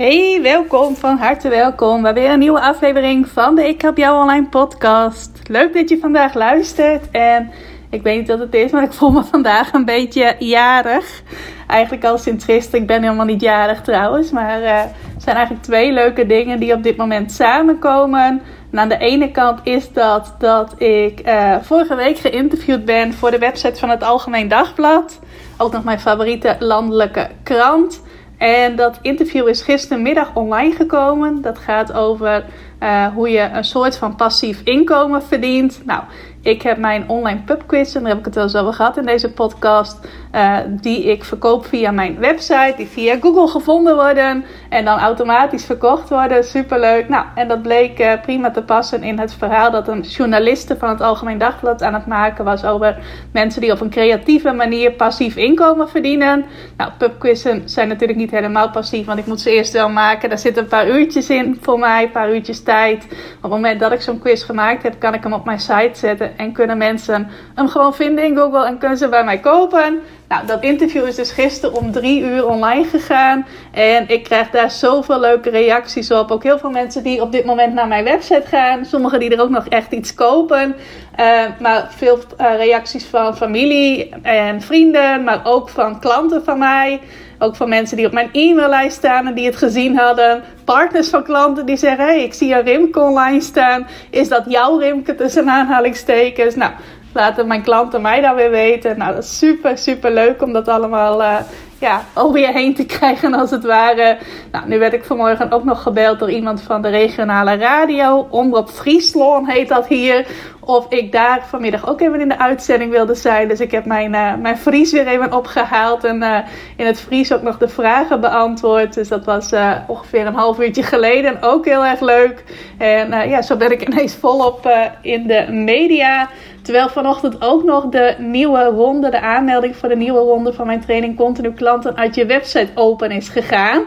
Hey, welkom, van harte welkom bij weer een nieuwe aflevering van de Ik Help Jou Online podcast. Leuk dat je vandaag luistert en ik weet niet wat het is, maar ik voel me vandaag een beetje jarig. Eigenlijk al sinds gisteren, ik ben helemaal niet jarig trouwens, maar uh, er zijn eigenlijk twee leuke dingen die op dit moment samenkomen. En aan de ene kant is dat dat ik uh, vorige week geïnterviewd ben voor de website van het Algemeen Dagblad. Ook nog mijn favoriete landelijke krant. En dat interview is gistermiddag online gekomen. Dat gaat over uh, hoe je een soort van passief inkomen verdient. Nou, ik heb mijn online pubquiz, en daar heb ik het wel eens over gehad in deze podcast, uh, die ik verkoop via mijn website, die via Google gevonden worden en dan automatisch verkocht worden. Superleuk. Nou, en dat bleek uh, prima te passen in het verhaal dat een journaliste van het Algemeen Dagblad aan het maken was over mensen die op een creatieve manier passief inkomen verdienen. Nou, pubquizzen zijn natuurlijk niet helemaal passief, want ik moet ze eerst wel maken. Daar zitten een paar uurtjes in voor mij, een paar uurtjes tijd. Op het moment dat ik zo'n quiz gemaakt heb, kan ik hem op mijn site zetten en kunnen mensen hem gewoon vinden in Google en kunnen ze bij mij kopen. Nou, dat interview is dus gisteren om drie uur online gegaan. En ik krijg daar zoveel leuke reacties op. Ook heel veel mensen die op dit moment naar mijn website gaan. Sommigen die er ook nog echt iets kopen. Uh, maar veel uh, reacties van familie en vrienden. Maar ook van klanten van mij. Ook van mensen die op mijn e-maillijst staan en die het gezien hadden. Partners van klanten die zeggen: hey, ik zie jouw Rimke online staan. Is dat jouw Rimke tussen aanhalingstekens? Nou, laten mijn klanten mij dan weer weten. Nou, dat is super, super leuk om dat allemaal uh, ja, over je heen te krijgen, als het ware. Nou, nu werd ik vanmorgen ook nog gebeld door iemand van de regionale radio. Omroep Friesland heet dat hier. Of ik daar vanmiddag ook even in de uitzending wilde zijn. Dus ik heb mijn, uh, mijn Fries weer even opgehaald. En uh, in het Fries ook nog de vragen beantwoord. Dus dat was ongeveer een half uurtje geleden. Ook heel erg leuk. En ja, zo ben ik ineens volop in de media. Terwijl vanochtend ook nog de nieuwe ronde, de aanmelding voor de nieuwe ronde van mijn training Continu Klanten uit je website open is gegaan.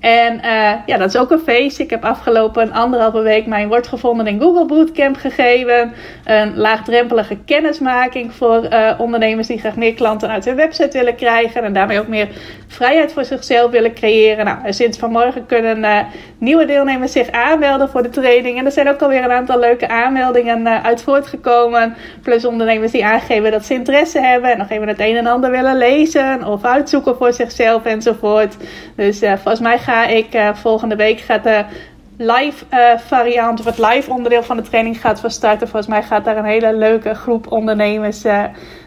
En uh, ja, dat is ook een feest. Ik heb afgelopen anderhalve week mijn Wordt Gevonden in Google Bootcamp gegeven. Een laagdrempelige kennismaking voor uh, ondernemers die graag meer klanten uit hun website willen krijgen. En daarmee ook meer vrijheid voor zichzelf willen creëren. Nou, sinds vanmorgen kunnen uh, nieuwe deelnemers zich aanmelden voor de training. En er zijn ook alweer een aantal leuke aanmeldingen uit voortgekomen. Plus ondernemers die aangeven dat ze interesse hebben. En nog even het een en ander willen lezen of uitzoeken voor zichzelf enzovoort. Dus volgens mij ga ik uh, volgende week gaat de live uh, variant of het live onderdeel van de training gaat van starten. Volgens mij gaat daar een hele leuke groep ondernemers uh,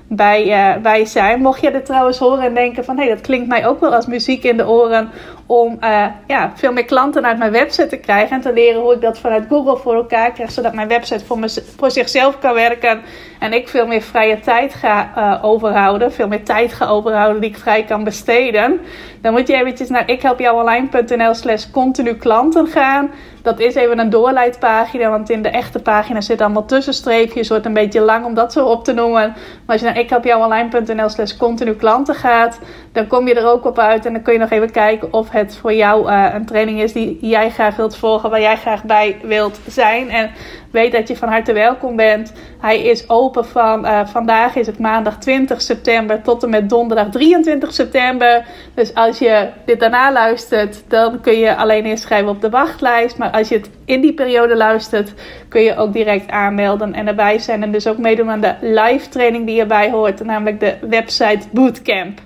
bij, bij zijn. Mocht je dit trouwens horen en denken van hé, hey, dat klinkt mij ook wel als muziek in de oren om uh, ja, veel meer klanten uit mijn website te krijgen en te leren hoe ik dat vanuit Google voor elkaar krijg, zodat mijn website voor, voor zichzelf kan werken en ik veel meer vrije tijd ga uh, overhouden, veel meer tijd ga overhouden die ik vrij kan besteden. Dan moet je eventjes naar ikhelpjouonline.nl slash continu klanten gaan. Dat is even een doorleidpagina, want in de echte pagina zit allemaal tussenstreepjes. Wordt een beetje lang om dat zo op te noemen. Maar als je naar ikhelpjouonline.nl slash continu klanten gaat, dan kom je er ook op uit. En dan kun je nog even kijken of het voor jou uh, een training is die jij graag wilt volgen, waar jij graag bij wilt zijn. En weet dat je van harte welkom bent. Hij is open van uh, vandaag is het maandag 20 september tot en met donderdag 23 september. Dus als je dit daarna luistert, dan kun je alleen inschrijven op de wachtlijst. Maar als je het in die periode luistert, kun je ook direct aanmelden en erbij zijn. En dus ook meedoen aan de live training die erbij hoort, namelijk de website Bootcamp.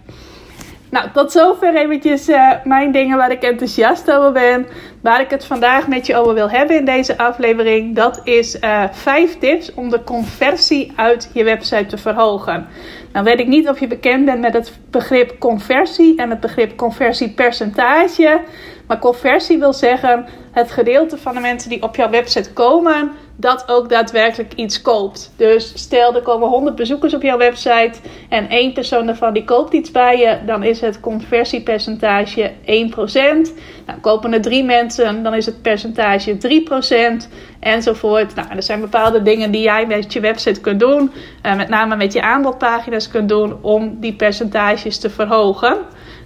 Nou, tot zover eventjes uh, mijn dingen waar ik enthousiast over ben. Waar ik het vandaag met je over wil hebben in deze aflevering. Dat is uh, vijf tips om de conversie uit je website te verhogen. Nou weet ik niet of je bekend bent met het begrip conversie en het begrip conversiepercentage. Maar conversie wil zeggen het gedeelte van de mensen die op jouw website komen, dat ook daadwerkelijk iets koopt. Dus stel er komen 100 bezoekers op jouw website en één persoon daarvan die koopt iets bij je, dan is het conversiepercentage 1%. Nou, kopen er drie mensen, dan is het percentage 3% enzovoort. Nou, er zijn bepaalde dingen die jij met je website kunt doen, uh, met name met je aanbodpagina's kunt doen om die percentages te verhogen.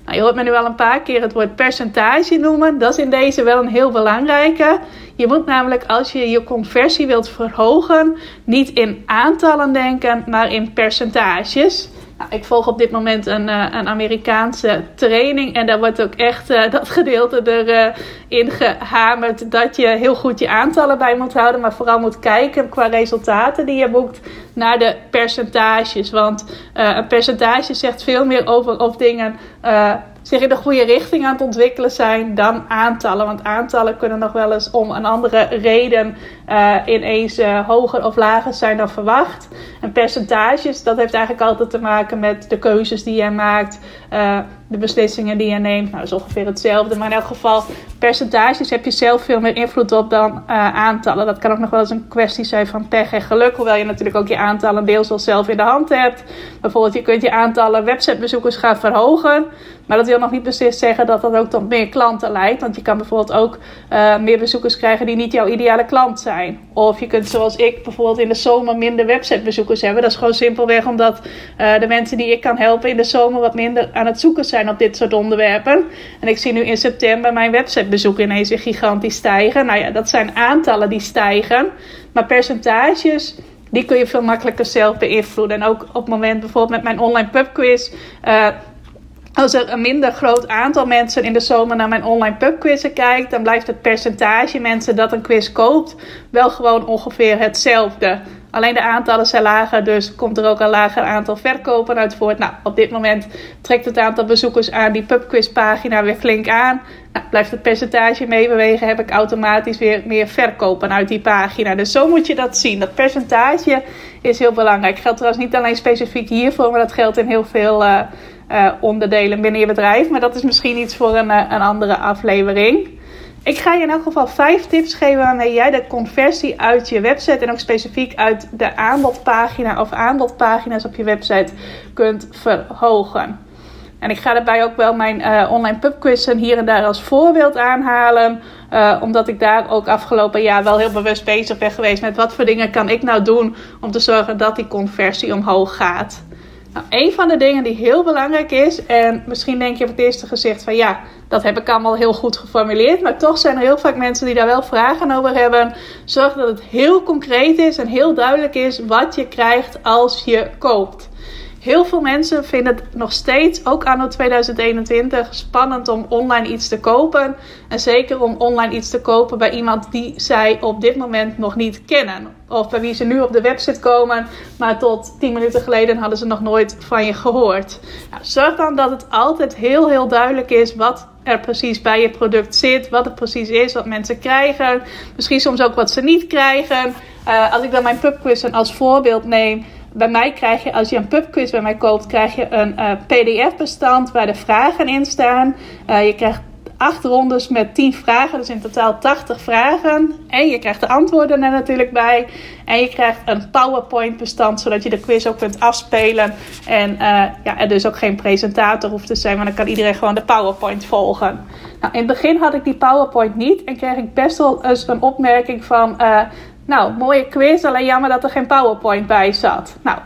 Nou, je hoort me nu al een paar keer het woord percentage noemen. Dat is in deze wel een heel belangrijke. Je moet namelijk als je je conversie wilt verhogen, niet in aantallen denken, maar in percentages. Nou, ik volg op dit moment een, uh, een Amerikaanse training en daar wordt ook echt uh, dat gedeelte erin uh, gehamerd dat je heel goed je aantallen bij moet houden, maar vooral moet kijken qua resultaten die je boekt naar de percentages. Want een percentage zegt veel meer over of dingen zich in de goede richting aan het ontwikkelen zijn dan aantallen. Want aantallen kunnen nog wel eens om een andere reden uh, ineens uh, hoger of lager zijn dan verwacht. En percentages, dat heeft eigenlijk altijd te maken met de keuzes die je maakt, uh, de beslissingen die je neemt. Nou, is ongeveer hetzelfde. Maar in elk geval, percentages heb je zelf veel meer invloed op dan aantallen. Dat kan ook nog wel eens een kwestie zijn van pech en geluk. Hoewel je natuurlijk ook je aantallen deels wel zelf in de hand hebt. Bijvoorbeeld, je kunt je aantallen websitebezoekers gaan verhogen. Maar dat wil nog niet precies zeggen dat dat ook tot meer klanten leidt. Want je kan bijvoorbeeld ook meer bezoekers krijgen die niet jouw ideale klant zijn. Of je kunt zoals ik bijvoorbeeld in de zomer minder websitebezoekers hebben. Dat is gewoon simpelweg omdat uh, de mensen die ik kan helpen in de zomer wat minder aan het zoeken zijn op dit soort onderwerpen. En ik zie nu in september mijn websitebezoeken ineens weer gigantisch stijgen. Nou ja, dat zijn aantallen die stijgen. Maar percentages die kun je veel makkelijker zelf beïnvloeden. En ook op het moment bijvoorbeeld met mijn online pubquiz. Uh, als er een minder groot aantal mensen in de zomer naar mijn online pubquizzen kijkt, dan blijft het percentage mensen dat een quiz koopt wel gewoon ongeveer hetzelfde. Alleen de aantallen zijn lager, dus komt er ook een lager aantal verkopen uit voort. Nou, op dit moment trekt het aantal bezoekers aan die pubquizpagina weer flink aan. Nou, blijft het percentage meebewegen, heb ik automatisch weer meer verkopen uit die pagina. Dus zo moet je dat zien. Dat percentage is heel belangrijk. Geldt trouwens niet alleen specifiek hiervoor, maar dat geldt in heel veel. Uh, uh, onderdelen binnen je bedrijf. Maar dat is misschien iets voor een, uh, een andere aflevering. Ik ga je in elk geval vijf tips geven waarmee jij de conversie uit je website en ook specifiek uit de aanbodpagina of aanbodpagina's op je website kunt verhogen. En ik ga daarbij ook wel mijn uh, online pubquizzen hier en daar als voorbeeld aanhalen. Omdat ik daar ook afgelopen jaar wel heel bewust bezig ben geweest met wat voor dingen kan ik nou doen om te zorgen dat die conversie omhoog gaat. Nou, een van de dingen die heel belangrijk is, en misschien denk je op het eerste gezicht van ja, dat heb ik allemaal heel goed geformuleerd, maar toch zijn er heel vaak mensen die daar wel vragen over hebben. Zorg dat het heel concreet is en heel duidelijk is wat je krijgt als je koopt. Heel veel mensen vinden het nog steeds, ook anno 2021, spannend om online iets te kopen. En zeker om online iets te kopen bij iemand die zij op dit moment nog niet kennen. Of bij wie ze nu op de website komen, maar tot 10 minuten geleden hadden ze nog nooit van je gehoord. Nou, zorg dan dat het altijd heel heel duidelijk is wat er precies bij je product zit, wat het precies is, wat mensen krijgen. Misschien soms ook wat ze niet krijgen. Uh, als ik dan mijn pubquiz als voorbeeld neem bij mij krijg je, als je een pubquiz bij mij koopt, krijg je een uh, PDF-bestand waar de vragen in staan. Uh, je krijgt acht rondes met 10 vragen, dus in totaal 80 vragen. En je krijgt de antwoorden er natuurlijk bij. En je krijgt een PowerPoint-bestand, zodat je de quiz ook kunt afspelen. En uh, ja, er dus ook geen presentator hoeft te zijn, maar dan kan iedereen gewoon de PowerPoint volgen. Nou, in het begin had ik die PowerPoint niet en kreeg ik best wel eens een opmerking van. Nou, mooie quiz, alleen jammer dat er geen PowerPoint bij zat. Nou,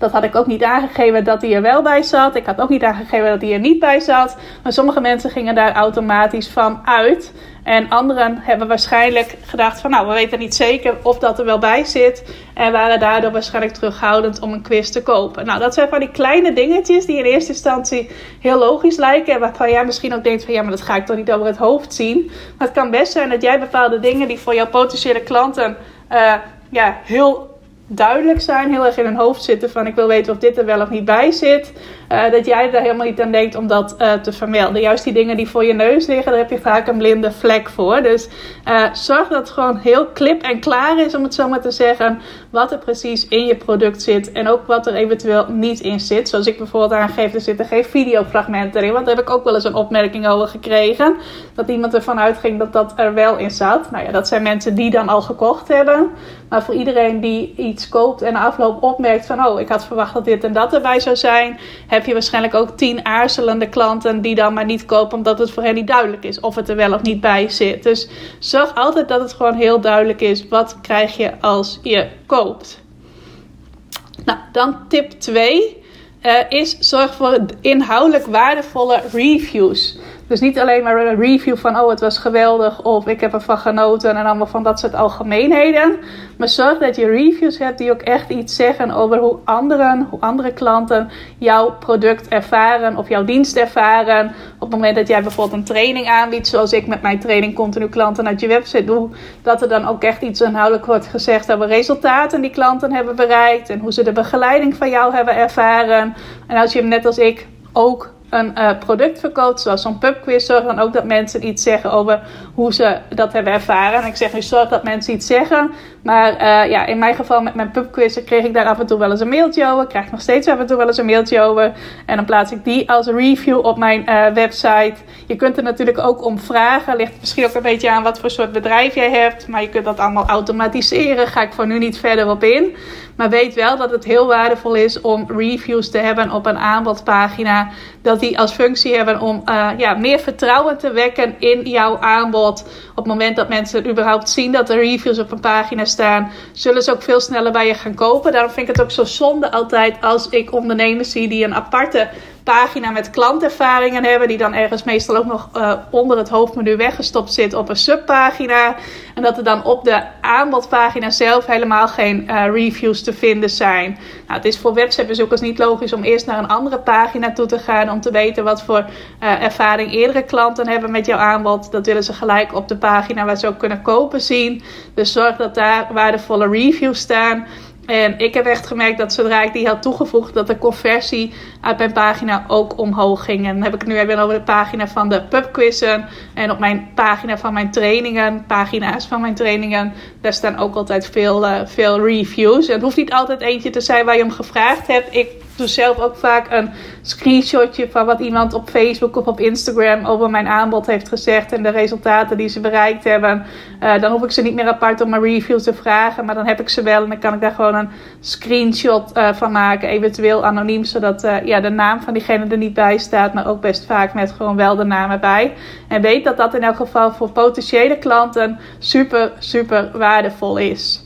dat had ik ook niet aangegeven dat hij er wel bij zat. Ik had ook niet aangegeven dat hij er niet bij zat. Maar sommige mensen gingen daar automatisch van uit. En anderen hebben waarschijnlijk gedacht van nou, we weten niet zeker of dat er wel bij zit. En waren daardoor waarschijnlijk terughoudend om een quiz te kopen. Nou, dat zijn van die kleine dingetjes die in eerste instantie heel logisch lijken. En waarvan jij misschien ook denkt van ja, maar dat ga ik toch niet over het hoofd zien. Maar het kan best zijn dat jij bepaalde dingen die voor jouw potentiële klanten ja, heel duidelijk zijn, heel erg in hun hoofd zitten van ik wil weten of dit er wel of niet bij zit. Uh, dat jij er helemaal niet aan denkt om dat uh, te vermelden. Juist die dingen die voor je neus liggen, daar heb je vaak een blinde vlek voor. Dus uh, zorg dat het gewoon heel klip en klaar is, om het zo maar te zeggen, wat er precies in je product zit. En ook wat er eventueel niet in zit. Zoals ik bijvoorbeeld aangeef, er zitten geen videofragmenten in. Want daar heb ik ook wel eens een opmerking over gekregen. Dat iemand ervan uitging dat dat er wel in zat. Nou ja, dat zijn mensen die dan al gekocht hebben. Maar voor iedereen die iets koopt en afloop opmerkt van... oh, ik had verwacht dat dit en dat erbij zou zijn... heb je waarschijnlijk ook tien aarzelende klanten die dan maar niet kopen... omdat het voor hen niet duidelijk is of het er wel of niet bij zit. Dus zorg altijd dat het gewoon heel duidelijk is... wat krijg je als je koopt. Nou, dan tip 2 uh, eh, is zorg voor inhoudelijk waardevolle reviews. Dus niet alleen maar een review van oh het was geweldig of ik heb ervan genoten en allemaal van dat soort algemeenheden. Maar zorg dat je reviews hebt die ook echt iets zeggen over hoe anderen, hoe andere klanten jouw product ervaren of jouw dienst ervaren. Op het moment dat jij bijvoorbeeld een training aanbiedt, zoals ik met mijn training continu klanten uit je website doe, dat er dan ook echt iets inhoudelijk wordt gezegd over resultaten die klanten hebben bereikt en hoe ze de begeleiding van jou hebben ervaren. En als je hem net als ik ook een uh, product verkoopt, zoals zo'n pubquiz, zorg dan ook dat mensen iets zeggen over hoe ze dat hebben ervaren. En ik zeg nu zorg dat mensen iets zeggen, maar uh, ja, in mijn geval met mijn pubquiz kreeg ik daar af en toe wel eens een mailtje over. Ik krijg nog steeds af en toe wel eens een mailtje over. En dan plaats ik die als review op mijn uh, website. Je kunt er natuurlijk ook om vragen. Ligt misschien ook een beetje aan wat voor soort bedrijf jij hebt. Maar je kunt dat allemaal automatiseren. Ga ik voor nu niet verder op in. Maar weet wel dat het heel waardevol is om reviews te hebben op een aanbodpagina. Dat die als functie hebben om uh, ja, meer vertrouwen te wekken in jouw aanbod. Op het moment dat mensen überhaupt zien dat er reviews op een pagina staan, zullen ze ook veel sneller bij je gaan kopen. Daarom vind ik het ook zo zonde altijd als ik ondernemers zie die een aparte pagina met klantervaringen hebben, die dan ergens meestal ook nog uh, onder het hoofdmenu weggestopt zit op een subpagina. En dat er dan op de aanbodpagina zelf helemaal geen uh, reviews te vinden zijn. Nou, het is voor websitebezoekers niet logisch om eerst naar een andere pagina toe te gaan om te weten wat voor uh, ervaring eerdere klanten hebben met jouw aanbod. Dat willen ze gelijk op de pagina waar ze ook kunnen kopen zien. Dus zorg dat daar waardevolle reviews staan. En ik heb echt gemerkt dat zodra ik die had toegevoegd, dat de conversie uit mijn pagina ook omhoog ging. En dan heb ik nu even over de pagina van de pubquizzen. En op mijn pagina van mijn trainingen, pagina's van mijn trainingen, daar staan ook altijd veel, uh, veel reviews. En het hoeft niet altijd eentje te zijn waar je hem gevraagd hebt. Ik doe zelf ook vaak een screenshotje van wat iemand op Facebook of op Instagram over mijn aanbod heeft gezegd en de resultaten die ze bereikt hebben. Uh, dan hoef ik ze niet meer apart om een review te vragen, maar dan heb ik ze wel en dan kan ik daar gewoon een screenshot uh, van maken, eventueel anoniem, zodat uh, ja, de naam van diegene er niet bij staat, maar ook best vaak met gewoon wel de naam erbij. En weet dat dat in elk geval voor potentiële klanten super, super waardevol is.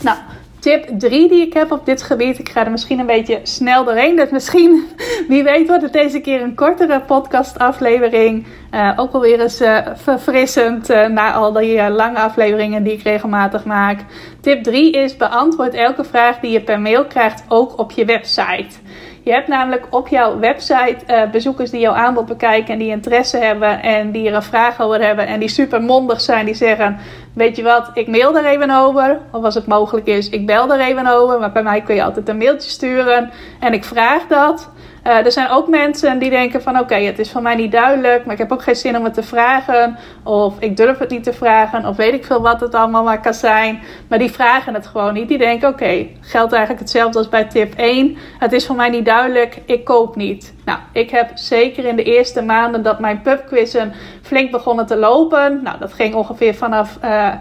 Nou, Tip 3 die ik heb op dit gebied. Ik ga er misschien een beetje snel doorheen. Dus misschien, wie weet, wordt het deze keer een kortere podcastaflevering. Uh, ook alweer eens uh, verfrissend uh, na al die lange afleveringen die ik regelmatig maak. Tip 3 is beantwoord elke vraag die je per mail krijgt ook op je website. Je hebt namelijk op jouw website uh, bezoekers die jouw aanbod bekijken en die interesse hebben en die er een vraag over hebben en die super mondig zijn. Die zeggen: Weet je wat, ik mail er even over. Of als het mogelijk is, ik bel er even over. Maar bij mij kun je altijd een mailtje sturen en ik vraag dat. Uh, er zijn ook mensen die denken van oké, het is voor mij niet duidelijk, maar ik heb ook geen zin om het te vragen. Of ik durf het niet te vragen, of weet ik veel wat het allemaal maar kan zijn. Maar die vragen het gewoon niet. Die denken oké, geldt eigenlijk hetzelfde als bij tip 1. Het is voor mij niet duidelijk, ik koop niet. Nou, ik heb zeker in de eerste maanden dat mijn pubquizzen flink begonnen te lopen. Nou, dat ging ongeveer vanaf... Uh,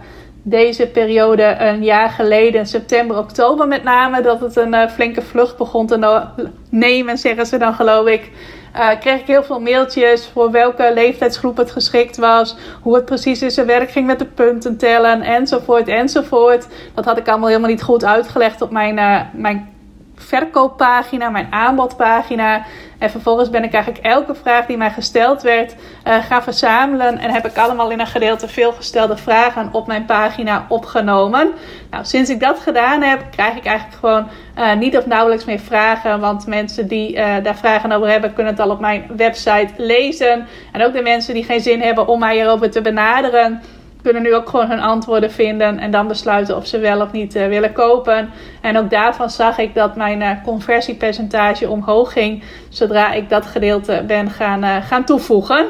deze periode een jaar geleden, september, oktober met name, dat het een uh, flinke vlucht begon te nemen, zeggen ze dan geloof ik. Uh, kreeg ik heel veel mailtjes voor welke leeftijdsgroep het geschikt was, hoe het precies in zijn werk ging met de punten tellen, enzovoort, enzovoort. Dat had ik allemaal helemaal niet goed uitgelegd op mijn, uh, mijn verkooppagina, mijn aanbodpagina. En vervolgens ben ik eigenlijk elke vraag die mij gesteld werd uh, gaan verzamelen. En heb ik allemaal in een gedeelte veelgestelde vragen op mijn pagina opgenomen. Nou, sinds ik dat gedaan heb, krijg ik eigenlijk gewoon uh, niet of nauwelijks meer vragen. Want mensen die uh, daar vragen over hebben, kunnen het al op mijn website lezen. En ook de mensen die geen zin hebben om mij erover te benaderen kunnen nu ook gewoon hun antwoorden vinden en dan besluiten of ze wel of niet willen kopen. En ook daarvan zag ik dat mijn conversiepercentage omhoog ging zodra ik dat gedeelte ben gaan, gaan toevoegen.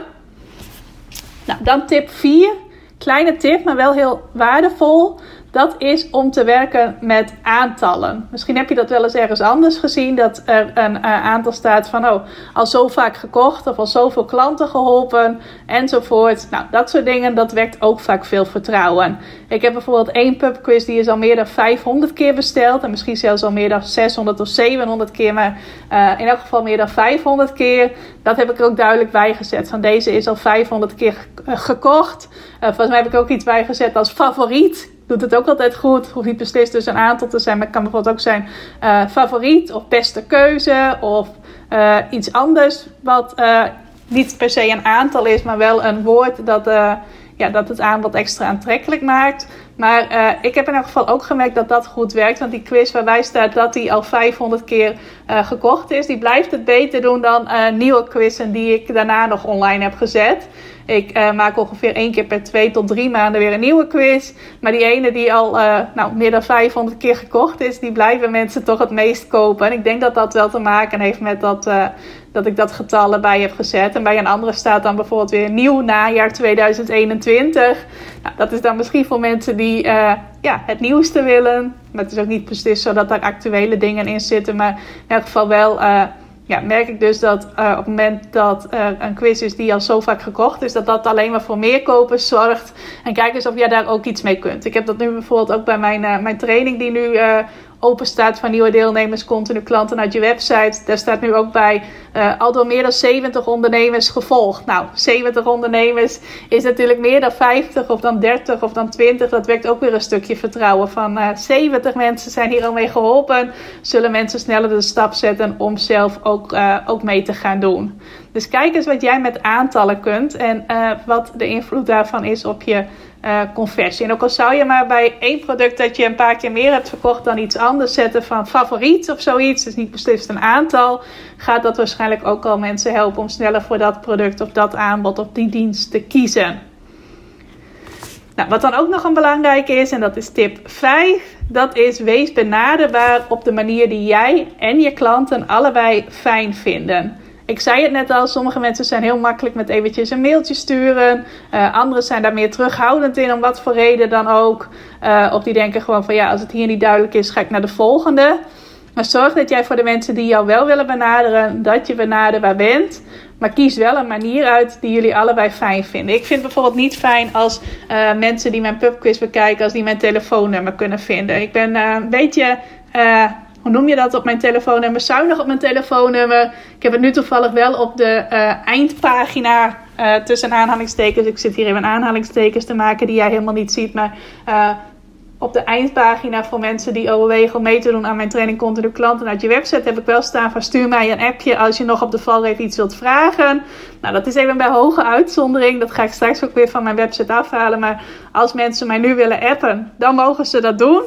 Nou, dan tip 4. Kleine tip, maar wel heel waardevol dat is om te werken met aantallen. Misschien heb je dat wel eens ergens anders gezien, dat er een uh, aantal staat van, oh, al zo vaak gekocht of al zoveel klanten geholpen enzovoort. Nou, dat soort dingen, dat wekt ook vaak veel vertrouwen. Ik heb bijvoorbeeld één pubquiz die is al meer dan 500 keer besteld en misschien zelfs al meer dan 600 of 700 keer, maar uh, in elk geval meer dan 500 keer. Dat heb ik er ook duidelijk bij gezet. Van deze is al 500 keer gekocht. Uh, volgens mij heb ik ook iets bijgezet als favoriet doet het ook altijd goed. Hoeft niet beslist dus een aantal te zijn, maar het kan bijvoorbeeld ook zijn uh, favoriet of beste keuze of uh, iets anders wat uh, niet per se een aantal is, maar wel een woord dat, ja, dat het aanbod extra aantrekkelijk maakt. Maar ik heb in elk geval ook gemerkt dat dat goed werkt. Want die quiz waarbij staat dat die al 500 keer gekocht is, die blijft het beter doen dan nieuwe quizzen die ik daarna nog online heb gezet. Ik uh, maak ongeveer één keer per twee tot drie maanden weer een nieuwe quiz. Maar die ene die al uh, nou, meer dan 500 keer gekocht is, die blijven mensen toch het meest kopen. En ik denk dat dat wel te maken heeft met dat, uh, dat ik dat getal erbij heb gezet. En bij een andere staat dan bijvoorbeeld weer nieuw najaar 2021. Nou, dat is dan misschien voor mensen die ja, het nieuwste willen. Maar het is ook niet precies zo dat daar actuele dingen in zitten. Maar in elk geval wel ja, merk ik dus dat uh, op het moment dat er een quiz is die al zo vaak gekocht is, dat dat alleen maar voor meer kopers zorgt. En kijk eens of jij daar ook iets mee kunt. Ik heb dat nu bijvoorbeeld ook bij mijn, uh, mijn training die nu open staat van nieuwe deelnemers, continu klanten uit je website. Daar staat nu ook bij uh, al door meer dan 70 ondernemers gevolgd. Nou, 70 ondernemers is natuurlijk meer dan 50 of dan 30 of dan 20. Dat wekt ook weer een stukje vertrouwen van uh, 70 mensen zijn hier al mee geholpen. Zullen mensen sneller de stap zetten om zelf ook, uh, ook mee te gaan doen. Dus kijk eens wat jij met aantallen kunt en wat de invloed daarvan is op je uh, conversie. En ook al zou je maar bij één product dat je een paar keer meer hebt verkocht dan iets anders zetten van favoriet of zoiets, dus niet beslist een aantal, gaat dat waarschijnlijk ook al mensen helpen om sneller voor dat product of dat aanbod of die dienst te kiezen. Nou, wat dan ook nog een belangrijke is, en dat is tip 5, dat is wees benaderbaar op de manier die jij en je klanten allebei fijn vinden. Ik zei het net al, sommige mensen zijn heel makkelijk met eventjes een mailtje sturen. Uh, anderen zijn daar meer terughoudend in, om wat voor reden dan ook. Uh, of die denken gewoon van ja, als het hier niet duidelijk is, ga ik naar de volgende. Maar zorg dat jij voor de mensen die jou wel willen benaderen, dat je benaderbaar bent. Maar kies wel een manier uit die jullie allebei fijn vinden. Ik vind bijvoorbeeld niet fijn als uh, mensen die mijn pubquiz bekijken, als die mijn telefoonnummer kunnen vinden. Ik ben een beetje hoe noem je dat op mijn telefoonnummer? Zuinig op mijn telefoonnummer. Ik heb het nu toevallig wel op de uh, eindpagina uh, tussen aanhalingstekens. Ik zit hier even aanhalingstekens te maken die jij helemaal niet ziet. Maar uh, op de eindpagina voor mensen die overwegen om mee te doen aan mijn training continu klanten uit je website heb ik wel staan van stuur mij een appje als je nog op de valreep iets wilt vragen. Nou, dat is even bij hoge uitzondering. Dat ga ik straks ook weer van mijn website afhalen. Maar als mensen mij nu willen appen, dan mogen ze dat doen.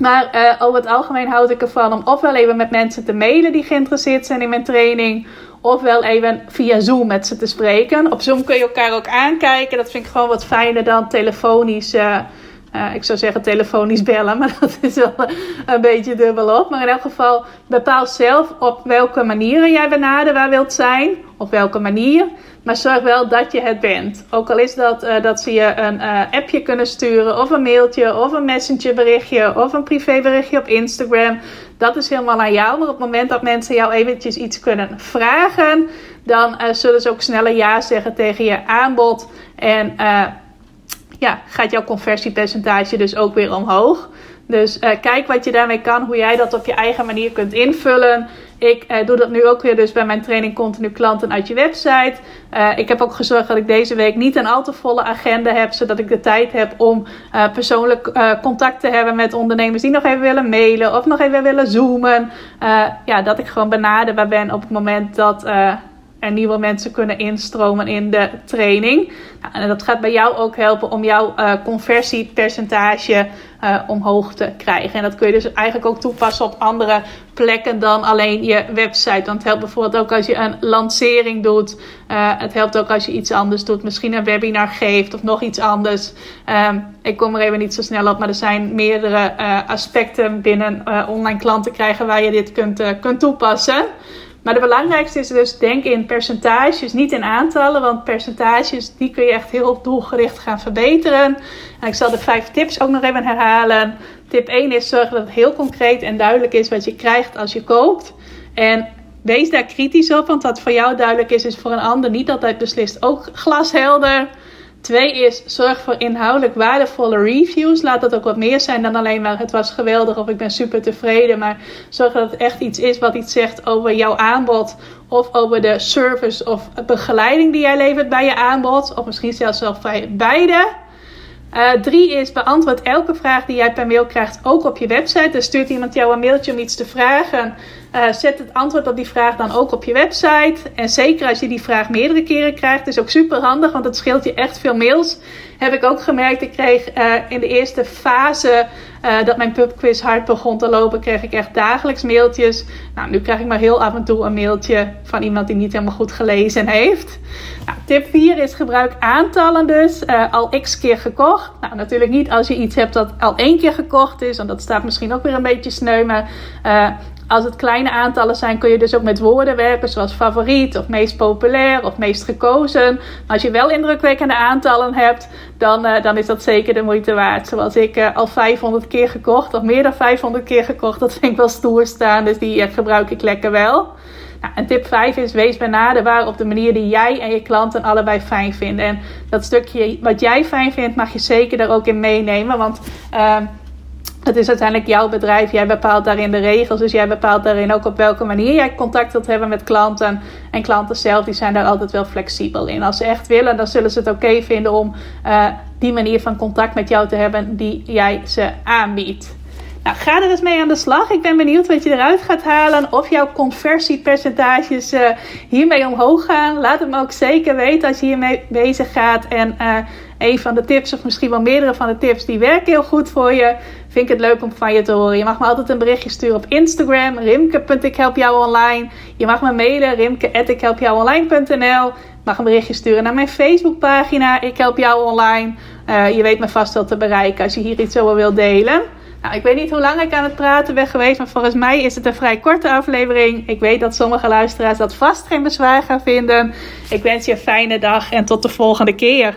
Maar uh, over het algemeen houd ik ervan om ofwel even met mensen te mailen die geïnteresseerd zijn in mijn training. Ofwel even via Zoom met ze te spreken. Op Zoom kun je elkaar ook aankijken. Dat vind ik gewoon wat fijner dan telefonisch. Uh, uh, ik zou zeggen telefonisch bellen, maar dat is wel een beetje dubbel op. Maar in elk geval bepaal zelf op welke manieren jij benaderbaar wilt zijn. Op welke manier. Maar zorg wel dat je het bent. Ook al is dat uh, dat ze je een uh, appje kunnen sturen, of een mailtje, of een messengerberichtje, of een privéberichtje op Instagram. Dat is helemaal aan jou. Maar op het moment dat mensen jou eventjes iets kunnen vragen, dan uh, zullen ze ook sneller ja zeggen tegen je aanbod. En ja, gaat jouw conversiepercentage dus ook weer omhoog. Dus uh, kijk wat je daarmee kan, hoe jij dat op je eigen manier kunt invullen. Ik uh, doe dat nu ook weer dus bij mijn training Continu Klanten uit je website. Uh, ik heb ook gezorgd dat ik deze week niet een al te volle agenda heb, zodat ik de tijd heb om persoonlijk contact te hebben met ondernemers die nog even willen mailen of nog even willen zoomen. ja, dat ik gewoon benaderbaar ben op het moment dat er nieuwe mensen kunnen instromen in de training. Nou, en dat gaat bij jou ook helpen om jouw uh, conversiepercentage uh, omhoog te krijgen. En dat kun je dus eigenlijk ook toepassen op andere plekken dan alleen je website. Want het helpt bijvoorbeeld ook als je een lancering doet. Uh, het helpt ook als je iets anders doet. Misschien een webinar geeft of nog iets anders. Um, ik kom er even niet zo snel op, maar er zijn meerdere aspecten binnen online klanten krijgen waar je dit kunt, kunt toepassen. Maar de belangrijkste is dus denk in percentages, niet in aantallen. Want percentages die kun je echt heel doelgericht gaan verbeteren. En ik zal de vijf tips ook nog even herhalen. Tip 1 is zorgen dat het heel concreet en duidelijk is wat je krijgt als je koopt. En wees daar kritisch op, want wat voor jou duidelijk is, is voor een ander niet altijd beslist ook glashelder. Twee is zorg voor inhoudelijk waardevolle reviews. Laat dat ook wat meer zijn dan alleen maar het was geweldig of ik ben super tevreden. Maar zorg dat het echt iets is wat iets zegt over jouw aanbod. Of over de service of begeleiding die jij levert bij je aanbod. Of misschien zelfs wel bij beide. Uh, drie is beantwoord elke vraag die jij per mail krijgt ook op je website. Dus stuurt iemand jou een mailtje om iets te vragen. Uh, zet het antwoord op die vraag dan ook op je website. En zeker als je die vraag meerdere keren krijgt, is ook super handig, want het scheelt je echt veel mails. Heb ik ook gemerkt. Ik kreeg uh, in de eerste fase uh, dat mijn pubquiz hard begon te lopen, kreeg ik echt dagelijks mailtjes. Nou, nu krijg ik maar heel af en toe een mailtje van iemand die niet helemaal goed gelezen heeft. Nou, tip 4 is gebruik aantallen dus. al x keer gekocht. Nou, natuurlijk niet als je iets hebt dat al één keer gekocht is, want dat staat misschien ook weer een beetje sneu. Maar als het kleine aantallen zijn, kun je dus ook met woorden werken, zoals favoriet of meest populair of meest gekozen. Maar als je wel indrukwekkende aantallen hebt, dan, uh, dan is dat zeker de moeite waard. Zoals ik uh, al 500 keer gekocht, of meer dan 500 keer gekocht, dat vind ik wel stoer staan. Dus die uh, gebruik ik lekker wel. Nou, en tip 5 is: wees benaderbaar op de manier die jij en je klanten allebei fijn vinden. En dat stukje wat jij fijn vindt, mag je zeker daar ook in meenemen. Want ehm, het is uiteindelijk jouw bedrijf. Jij bepaalt daarin de regels. Dus jij bepaalt daarin ook op welke manier jij contact wilt hebben met klanten. En klanten zelf die zijn daar altijd wel flexibel in. Als ze echt willen, dan zullen ze het oké vinden om uh, die manier van contact met jou te hebben die jij ze aanbiedt. Nou, ga er eens mee aan de slag. Ik ben benieuwd wat je eruit gaat halen. Of jouw conversiepercentages uh, hiermee omhoog gaan. Laat het me ook zeker weten als je hiermee bezig gaat. En uh, een van de tips, of misschien wel meerdere van de tips, die werken heel goed voor je. Vind ik het leuk om van je te horen. Je mag me altijd een berichtje sturen op Instagram. Rimke.ikhelpjouonline. Je mag me mailen. Rimke.ikhelpjouonline.nl mag een berichtje sturen naar mijn Facebookpagina. Ik help jou online. Uh, je weet me vast wel te bereiken als je hier iets over wilt delen. Nou, ik weet niet hoe lang ik aan het praten ben geweest, maar volgens mij is het een vrij korte aflevering. Ik weet dat sommige luisteraars dat vast geen bezwaar gaan vinden. Ik wens je een fijne dag en tot de volgende keer.